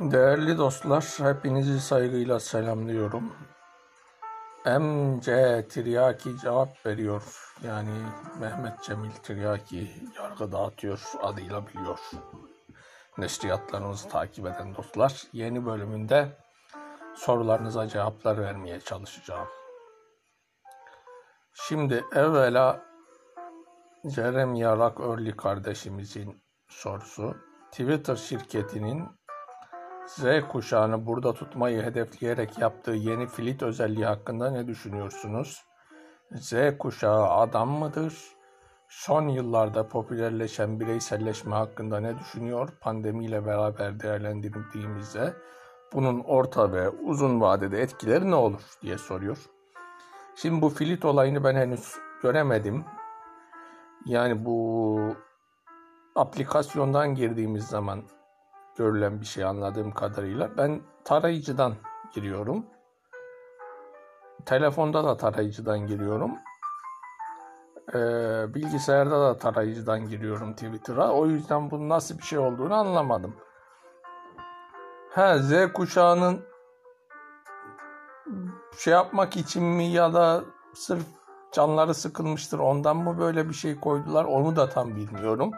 Değerli dostlar, hepinizi saygıyla selamlıyorum. MC Tiryaki cevap veriyor. Yani Mehmet Cemil Tiryaki yargı dağıtıyor adıyla biliyor. Neşriyatlarımızı takip eden dostlar. Yeni bölümünde sorularınıza cevaplar vermeye çalışacağım. Şimdi evvela Jeremy Rock Early kardeşimizin sorusu. Twitter şirketinin Z kuşağını burada tutmayı hedefleyerek yaptığı yeni filit özelliği hakkında ne düşünüyorsunuz? Z kuşağı adam mıdır? Son yıllarda popülerleşen bireyselleşme hakkında ne düşünüyor? Pandemiyle beraber değerlendirdiğimizde bunun orta ve uzun vadede etkileri ne olur diye soruyor. Şimdi bu filit olayını ben henüz göremedim. Yani bu aplikasyondan girdiğimiz zaman görülen bir şey anladığım kadarıyla. Ben tarayıcıdan giriyorum. Telefonda da tarayıcıdan giriyorum. Ee, bilgisayarda da tarayıcıdan giriyorum Twitter'a. O yüzden bunun nasıl bir şey olduğunu anlamadım. Ha Z kuşağının şey yapmak için mi ya da sırf canları sıkılmıştır ondan mı böyle bir şey koydular onu da tam bilmiyorum.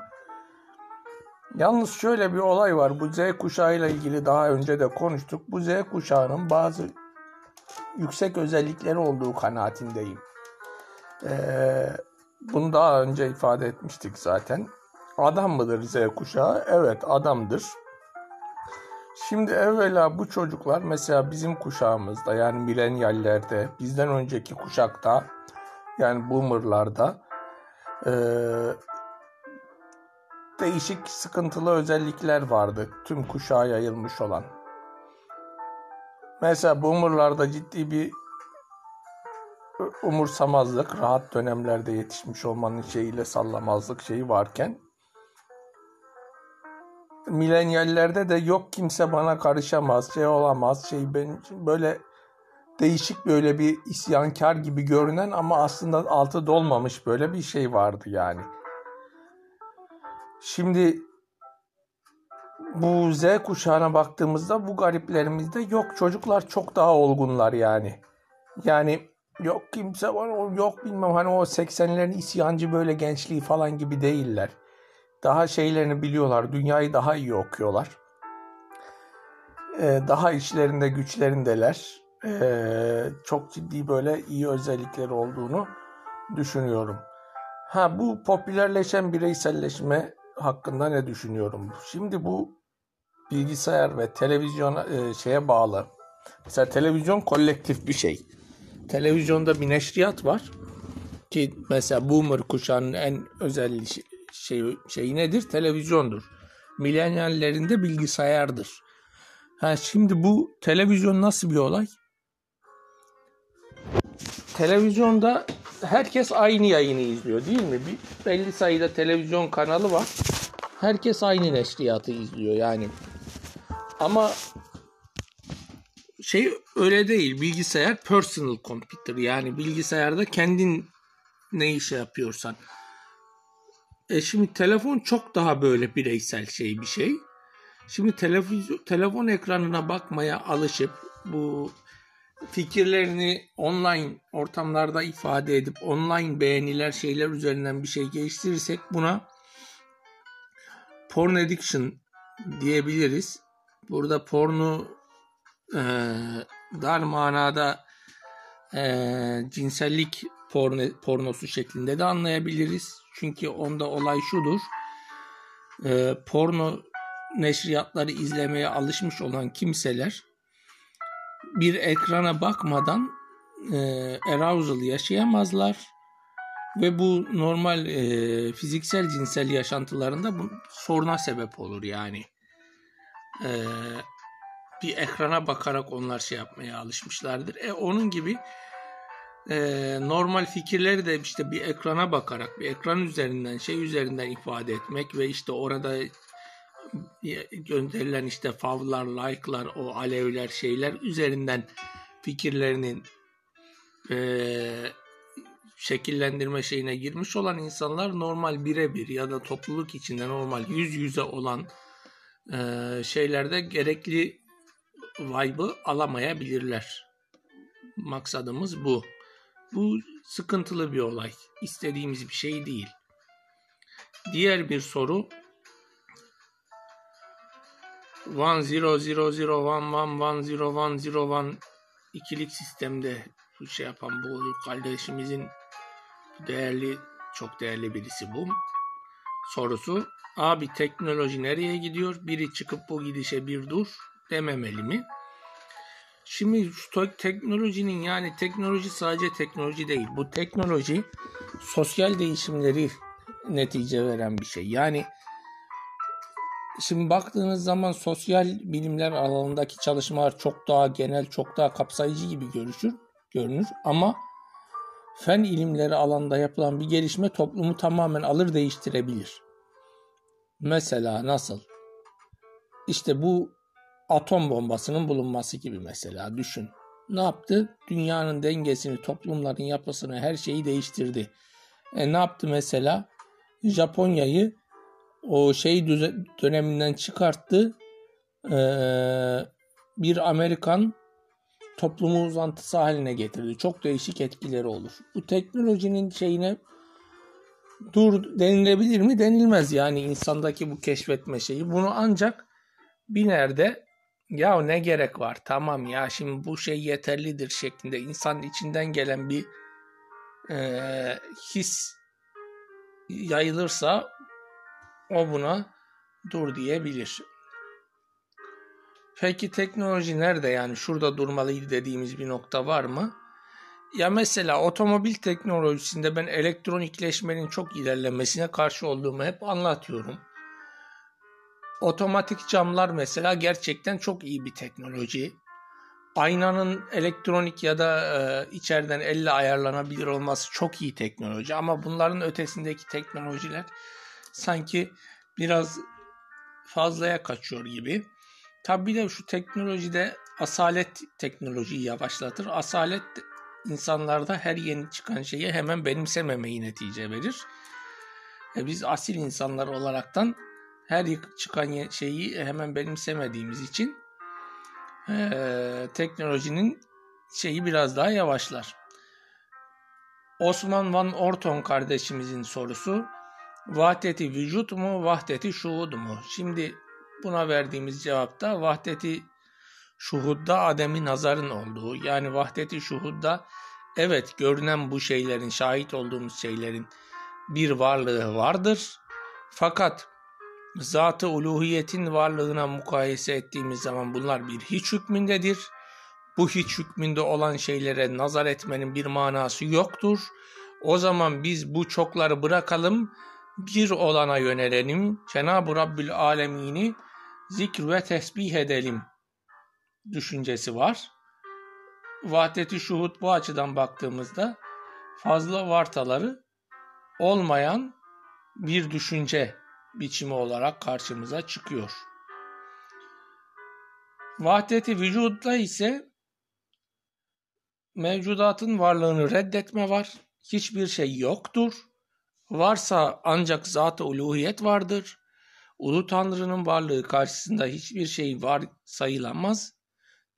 Yalnız şöyle bir olay var. Bu Z kuşağıyla ilgili daha önce de konuştuk. Bu Z kuşağının bazı yüksek özellikleri olduğu kanaatindeyim. Ee, bunu daha önce ifade etmiştik zaten. Adam mıdır Z kuşağı? Evet adamdır. Şimdi evvela bu çocuklar mesela bizim kuşağımızda yani milenyallerde bizden önceki kuşakta yani boomerlarda e, değişik sıkıntılı özellikler vardı tüm kuşağa yayılmış olan. Mesela boomerlarda ciddi bir umursamazlık, rahat dönemlerde yetişmiş olmanın şeyiyle sallamazlık şeyi varken milenyallerde de yok kimse bana karışamaz, şey olamaz, şey ben böyle değişik böyle bir isyankar gibi görünen ama aslında altı dolmamış böyle bir şey vardı yani. Şimdi bu Z kuşağına baktığımızda bu gariplerimizde yok çocuklar çok daha olgunlar yani. Yani yok kimse var yok bilmem hani o 80'lerin isyancı böyle gençliği falan gibi değiller. Daha şeylerini biliyorlar dünyayı daha iyi okuyorlar. Ee, daha içlerinde güçlerindeler. Ee, çok ciddi böyle iyi özellikleri olduğunu düşünüyorum. Ha bu popülerleşen bireyselleşme hakkında ne düşünüyorum? Şimdi bu bilgisayar ve televizyon e, şeye bağlı. Mesela televizyon kolektif bir şey. Televizyonda bir neşriyat var ki mesela boomer kuşağının en özel şey, şey nedir? Televizyondur. Milenyallerin de bilgisayardır. Ha şimdi bu televizyon nasıl bir olay? Televizyonda herkes aynı yayını izliyor değil mi? Bir belli sayıda televizyon kanalı var. Herkes aynı neşriyatı izliyor yani. Ama şey öyle değil. Bilgisayar personal computer yani bilgisayarda kendin ne işe yapıyorsan. E şimdi telefon çok daha böyle bireysel şey bir şey. Şimdi televizyon, telefon ekranına bakmaya alışıp bu fikirlerini online ortamlarda ifade edip online beğeniler şeyler üzerinden bir şey geliştirirsek buna porn addiction diyebiliriz. Burada pornu e, dar manada e, cinsellik porno, pornosu şeklinde de anlayabiliriz. Çünkü onda olay şudur. E, porno neşriyatları izlemeye alışmış olan kimseler bir ekrana bakmadan e, arousal yaşayamazlar ve bu normal e, fiziksel cinsel yaşantılarında bu soruna sebep olur yani. E, bir ekrana bakarak onlar şey yapmaya alışmışlardır. E onun gibi e, normal fikirleri de işte bir ekrana bakarak bir ekran üzerinden şey üzerinden ifade etmek ve işte orada gönderilen işte favlar, like'lar, o alevler şeyler üzerinden fikirlerinin e, şekillendirme şeyine girmiş olan insanlar normal birebir ya da topluluk içinde normal yüz yüze olan e, şeylerde gerekli vibe'ı alamayabilirler. Maksadımız bu. Bu sıkıntılı bir olay. İstediğimiz bir şey değil. Diğer bir soru 1 0 0 0 1 1 1 0 1 0 1 ikilik sistemde bu şey yapan bu kardeşimizin değerli çok değerli birisi bu. Sorusu abi teknoloji nereye gidiyor? Biri çıkıp bu gidişe bir dur dememeli mi? Şimdi şu teknolojinin yani teknoloji sadece teknoloji değil. Bu teknoloji sosyal değişimleri netice veren bir şey. Yani şimdi baktığınız zaman sosyal bilimler alanındaki çalışmalar çok daha genel, çok daha kapsayıcı gibi görüşür, görünür. Ama fen ilimleri alanında yapılan bir gelişme toplumu tamamen alır değiştirebilir. Mesela nasıl? İşte bu atom bombasının bulunması gibi mesela düşün. Ne yaptı? Dünyanın dengesini, toplumların yapısını, her şeyi değiştirdi. E ne yaptı mesela? Japonya'yı o şey döneminden çıkarttı. Ee, bir Amerikan toplumu uzantısı haline getirdi. Çok değişik etkileri olur. Bu teknolojinin şeyine dur denilebilir mi? Denilmez yani insandaki bu keşfetme şeyi. Bunu ancak bir nerede ya ne gerek var tamam ya şimdi bu şey yeterlidir şeklinde insanın içinden gelen bir e, his yayılırsa o buna dur diyebilir. Peki teknoloji nerede yani şurada durmalıydı dediğimiz bir nokta var mı? Ya mesela otomobil teknolojisinde ben elektronikleşmenin çok ilerlemesine karşı olduğumu hep anlatıyorum. Otomatik camlar mesela gerçekten çok iyi bir teknoloji. Aynanın elektronik ya da e, içeriden elle ayarlanabilir olması çok iyi teknoloji ama bunların ötesindeki teknolojiler sanki biraz fazlaya kaçıyor gibi. Tabii de şu teknolojide asalet teknolojiyi yavaşlatır. Asalet insanlarda her yeni çıkan şeyi hemen benimsememeyi netice verir. E biz asil insanlar olaraktan her çıkan şeyi hemen benimsemediğimiz için e, teknolojinin şeyi biraz daha yavaşlar. Osman Van Orton kardeşimizin sorusu vahdeti vücut mu vahdeti şuhud mu? Şimdi buna verdiğimiz cevapta vahdeti şuhudda ademi nazarın olduğu yani vahdeti şuhudda evet görünen bu şeylerin şahit olduğumuz şeylerin bir varlığı vardır. Fakat zatı uluhiyetin varlığına mukayese ettiğimiz zaman bunlar bir hiç hükmündedir. Bu hiç hükmünde olan şeylere nazar etmenin bir manası yoktur. O zaman biz bu çokları bırakalım, bir olana yönelelim. Cenab-ı Rabbül Alemini zikr ve tesbih edelim düşüncesi var. Vahdeti şuhut bu açıdan baktığımızda fazla vartaları olmayan bir düşünce biçimi olarak karşımıza çıkıyor. Vahdeti vücudla ise mevcudatın varlığını reddetme var. Hiçbir şey yoktur. Varsa ancak zat-ı uluhiyet vardır. Ulu Tanrı'nın varlığı karşısında hiçbir şey var sayılamaz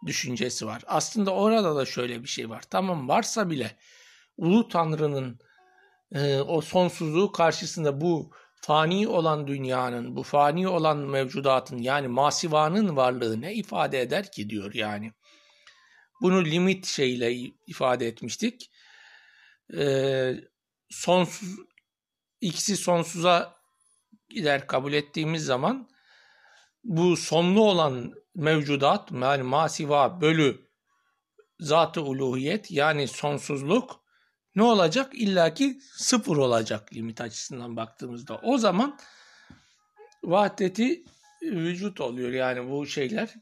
düşüncesi var. Aslında orada da şöyle bir şey var. Tamam varsa bile Ulu Tanrı'nın e, o sonsuzluğu karşısında bu fani olan dünyanın, bu fani olan mevcudatın yani masivanın varlığı ne ifade eder ki diyor yani. Bunu limit şeyle ifade etmiştik. Ee, sonsuz ikisi sonsuza gider kabul ettiğimiz zaman bu sonlu olan mevcudat yani masiva bölü zat-ı uluhiyet yani sonsuzluk ne olacak? İlla ki sıfır olacak limit açısından baktığımızda. O zaman vahdeti vücut oluyor. Yani bu şeyler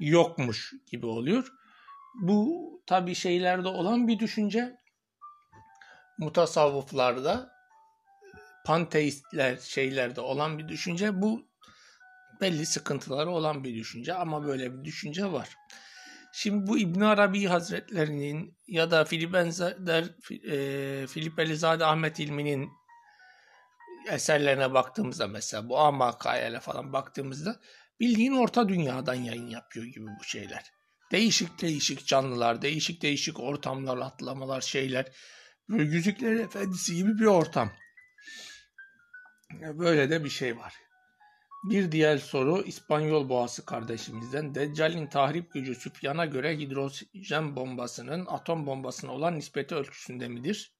yokmuş gibi oluyor. Bu tabi şeylerde olan bir düşünce. Mutasavvıflarda panteistler şeylerde olan bir düşünce. Bu belli sıkıntıları olan bir düşünce ama böyle bir düşünce var. Şimdi bu İbn Arabi Hazretlerinin ya da Filip Enzer, e, Filip Elizade Ahmet İlmi'nin eserlerine baktığımızda mesela bu Amakayele falan baktığımızda Bildiğin orta dünyadan yayın yapıyor gibi bu şeyler. Değişik değişik canlılar, değişik değişik ortamlar, atlamalar, şeyler. Böyle Yüzüklerin Efendisi gibi bir ortam. Böyle de bir şey var. Bir diğer soru İspanyol boğası kardeşimizden. Deccal'in tahrip gücü Süfyan'a göre hidrojen bombasının atom bombasına olan nispeti ölçüsünde midir?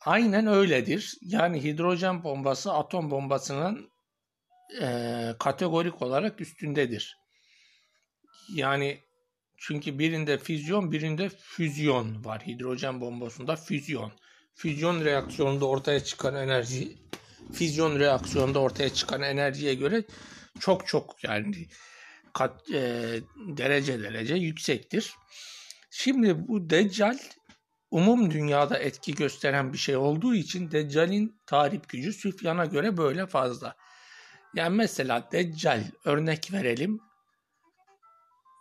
Aynen öyledir. Yani hidrojen bombası atom bombasının e, kategorik olarak üstündedir. Yani çünkü birinde füzyon birinde füzyon var. Hidrojen bombasında füzyon. Füzyon reaksiyonunda ortaya çıkan enerji füzyon reaksiyonunda ortaya çıkan enerjiye göre çok çok yani kat, e, derece derece yüksektir. Şimdi bu Deccal umum dünyada etki gösteren bir şey olduğu için Deccal'in tahrip gücü Süfyan'a göre böyle fazla. Yani mesela Deccal örnek verelim.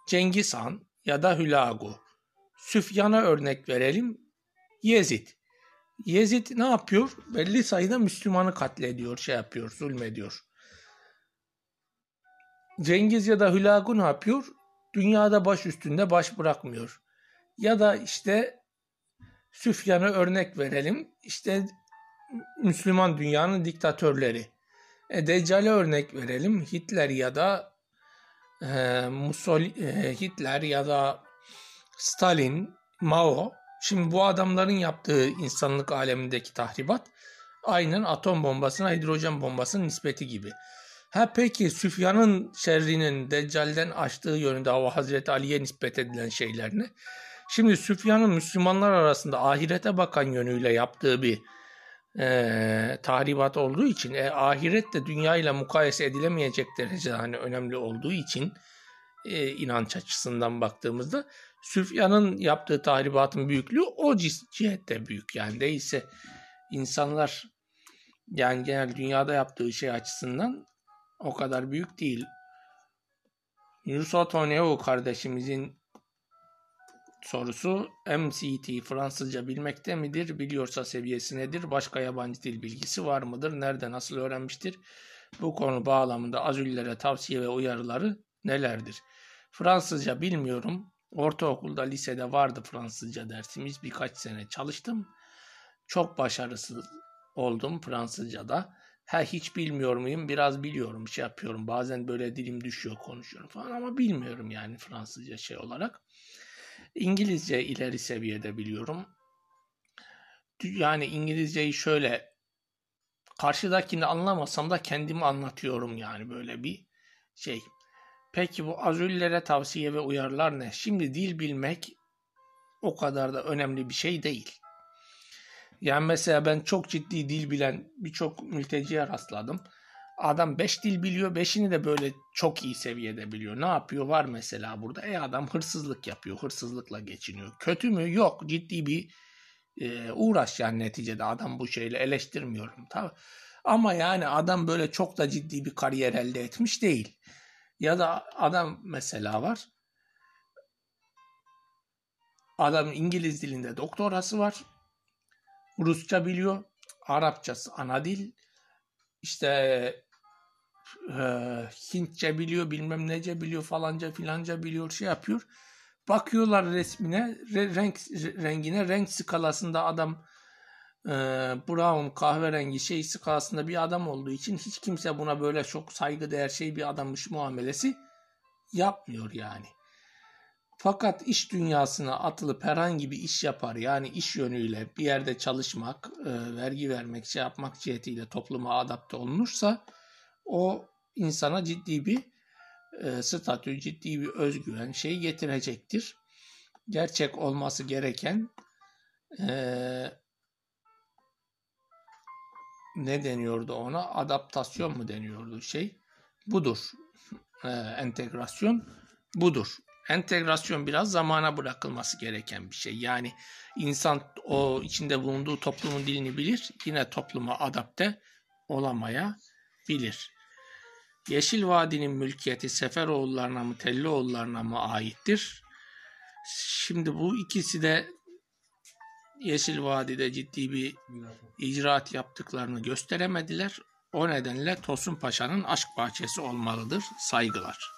Cengiz Han ya da Hülagu. Süfyan'a örnek verelim. Yezid. Yezid ne yapıyor? Belli sayıda Müslümanı katlediyor, şey yapıyor, zulmediyor. Cengiz ya da Hülagu ne yapıyor? Dünyada baş üstünde baş bırakmıyor. Ya da işte Süfyan'ı örnek verelim. İşte Müslüman dünyanın diktatörleri. E, Deccal'e örnek verelim. Hitler ya da e, Mussolini, e, Hitler ya da Stalin, Mao. Şimdi bu adamların yaptığı insanlık alemindeki tahribat aynen atom bombasına hidrojen bombasının nispeti gibi. Ha peki Süfyan'ın şerrinin Deccal'den açtığı yönünde hava Hazreti Ali'ye nispet edilen şeyler ne? Şimdi Süfyan'ın Müslümanlar arasında ahirete bakan yönüyle yaptığı bir e, tahribat olduğu için e, ahiret de dünya ile mukayese edilemeyecek derecede hani önemli olduğu için e, inanç açısından baktığımızda Süfyan'ın yaptığı tahribatın büyüklüğü o cihette büyük yani değilse insanlar yani genel dünyada yaptığı şey açısından o kadar büyük değil. Yusuf Toneo kardeşimizin sorusu MCT Fransızca bilmekte midir? Biliyorsa seviyesi nedir? Başka yabancı dil bilgisi var mıdır? Nerede nasıl öğrenmiştir? Bu konu bağlamında azüllere tavsiye ve uyarıları nelerdir? Fransızca bilmiyorum. Ortaokulda, lisede vardı Fransızca dersimiz. Birkaç sene çalıştım. Çok başarısız oldum Fransızca'da. Ha hiç bilmiyor muyum? Biraz biliyorum, şey yapıyorum. Bazen böyle dilim düşüyor, konuşuyorum falan ama bilmiyorum yani Fransızca şey olarak. İngilizce ileri seviyede biliyorum. Yani İngilizceyi şöyle karşıdakini anlamasam da kendimi anlatıyorum yani böyle bir şey. Peki bu azüllere tavsiye ve uyarılar ne? Şimdi dil bilmek o kadar da önemli bir şey değil. Yani mesela ben çok ciddi dil bilen birçok mülteciye rastladım. Adam 5 dil biliyor. 5'ini de böyle çok iyi seviyede biliyor. Ne yapıyor? Var mesela burada. E adam hırsızlık yapıyor. Hırsızlıkla geçiniyor. Kötü mü? Yok. Ciddi bir e, uğraş yani neticede. Adam bu şeyle eleştirmiyorum. Tabii. Ama yani adam böyle çok da ciddi bir kariyer elde etmiş değil. Ya da adam mesela var. Adam İngiliz dilinde doktorası var. Rusça biliyor. Arapçası ana dil. İşte e, Hintçe biliyor, bilmem nece biliyor, falanca filanca biliyor, şey yapıyor. Bakıyorlar resmine, re, renk rengine, renk skalasında adam e, brown, kahverengi şey skalasında bir adam olduğu için hiç kimse buna böyle çok saygı değer şey bir adammış muamelesi yapmıyor yani. Fakat iş dünyasına atılıp herhangi bir iş yapar yani iş yönüyle bir yerde çalışmak, e, vergi vermek, şey yapmak cihetiyle topluma adapte olunursa o insana ciddi bir e, statü, ciddi bir özgüven şey getirecektir. Gerçek olması gereken e, ne deniyordu ona? Adaptasyon mu deniyordu şey? Budur. E, entegrasyon budur. Entegrasyon biraz zamana bırakılması gereken bir şey. Yani insan o içinde bulunduğu toplumun dilini bilir, yine topluma adapte olamaya bilir. Yeşil Vadi'nin mülkiyeti Seferoğullarına mı Tellioğullarına mı aittir? Şimdi bu ikisi de Yeşil Vadi'de ciddi bir icraat yaptıklarını gösteremediler. O nedenle Tosun Paşa'nın aşk bahçesi olmalıdır. Saygılar.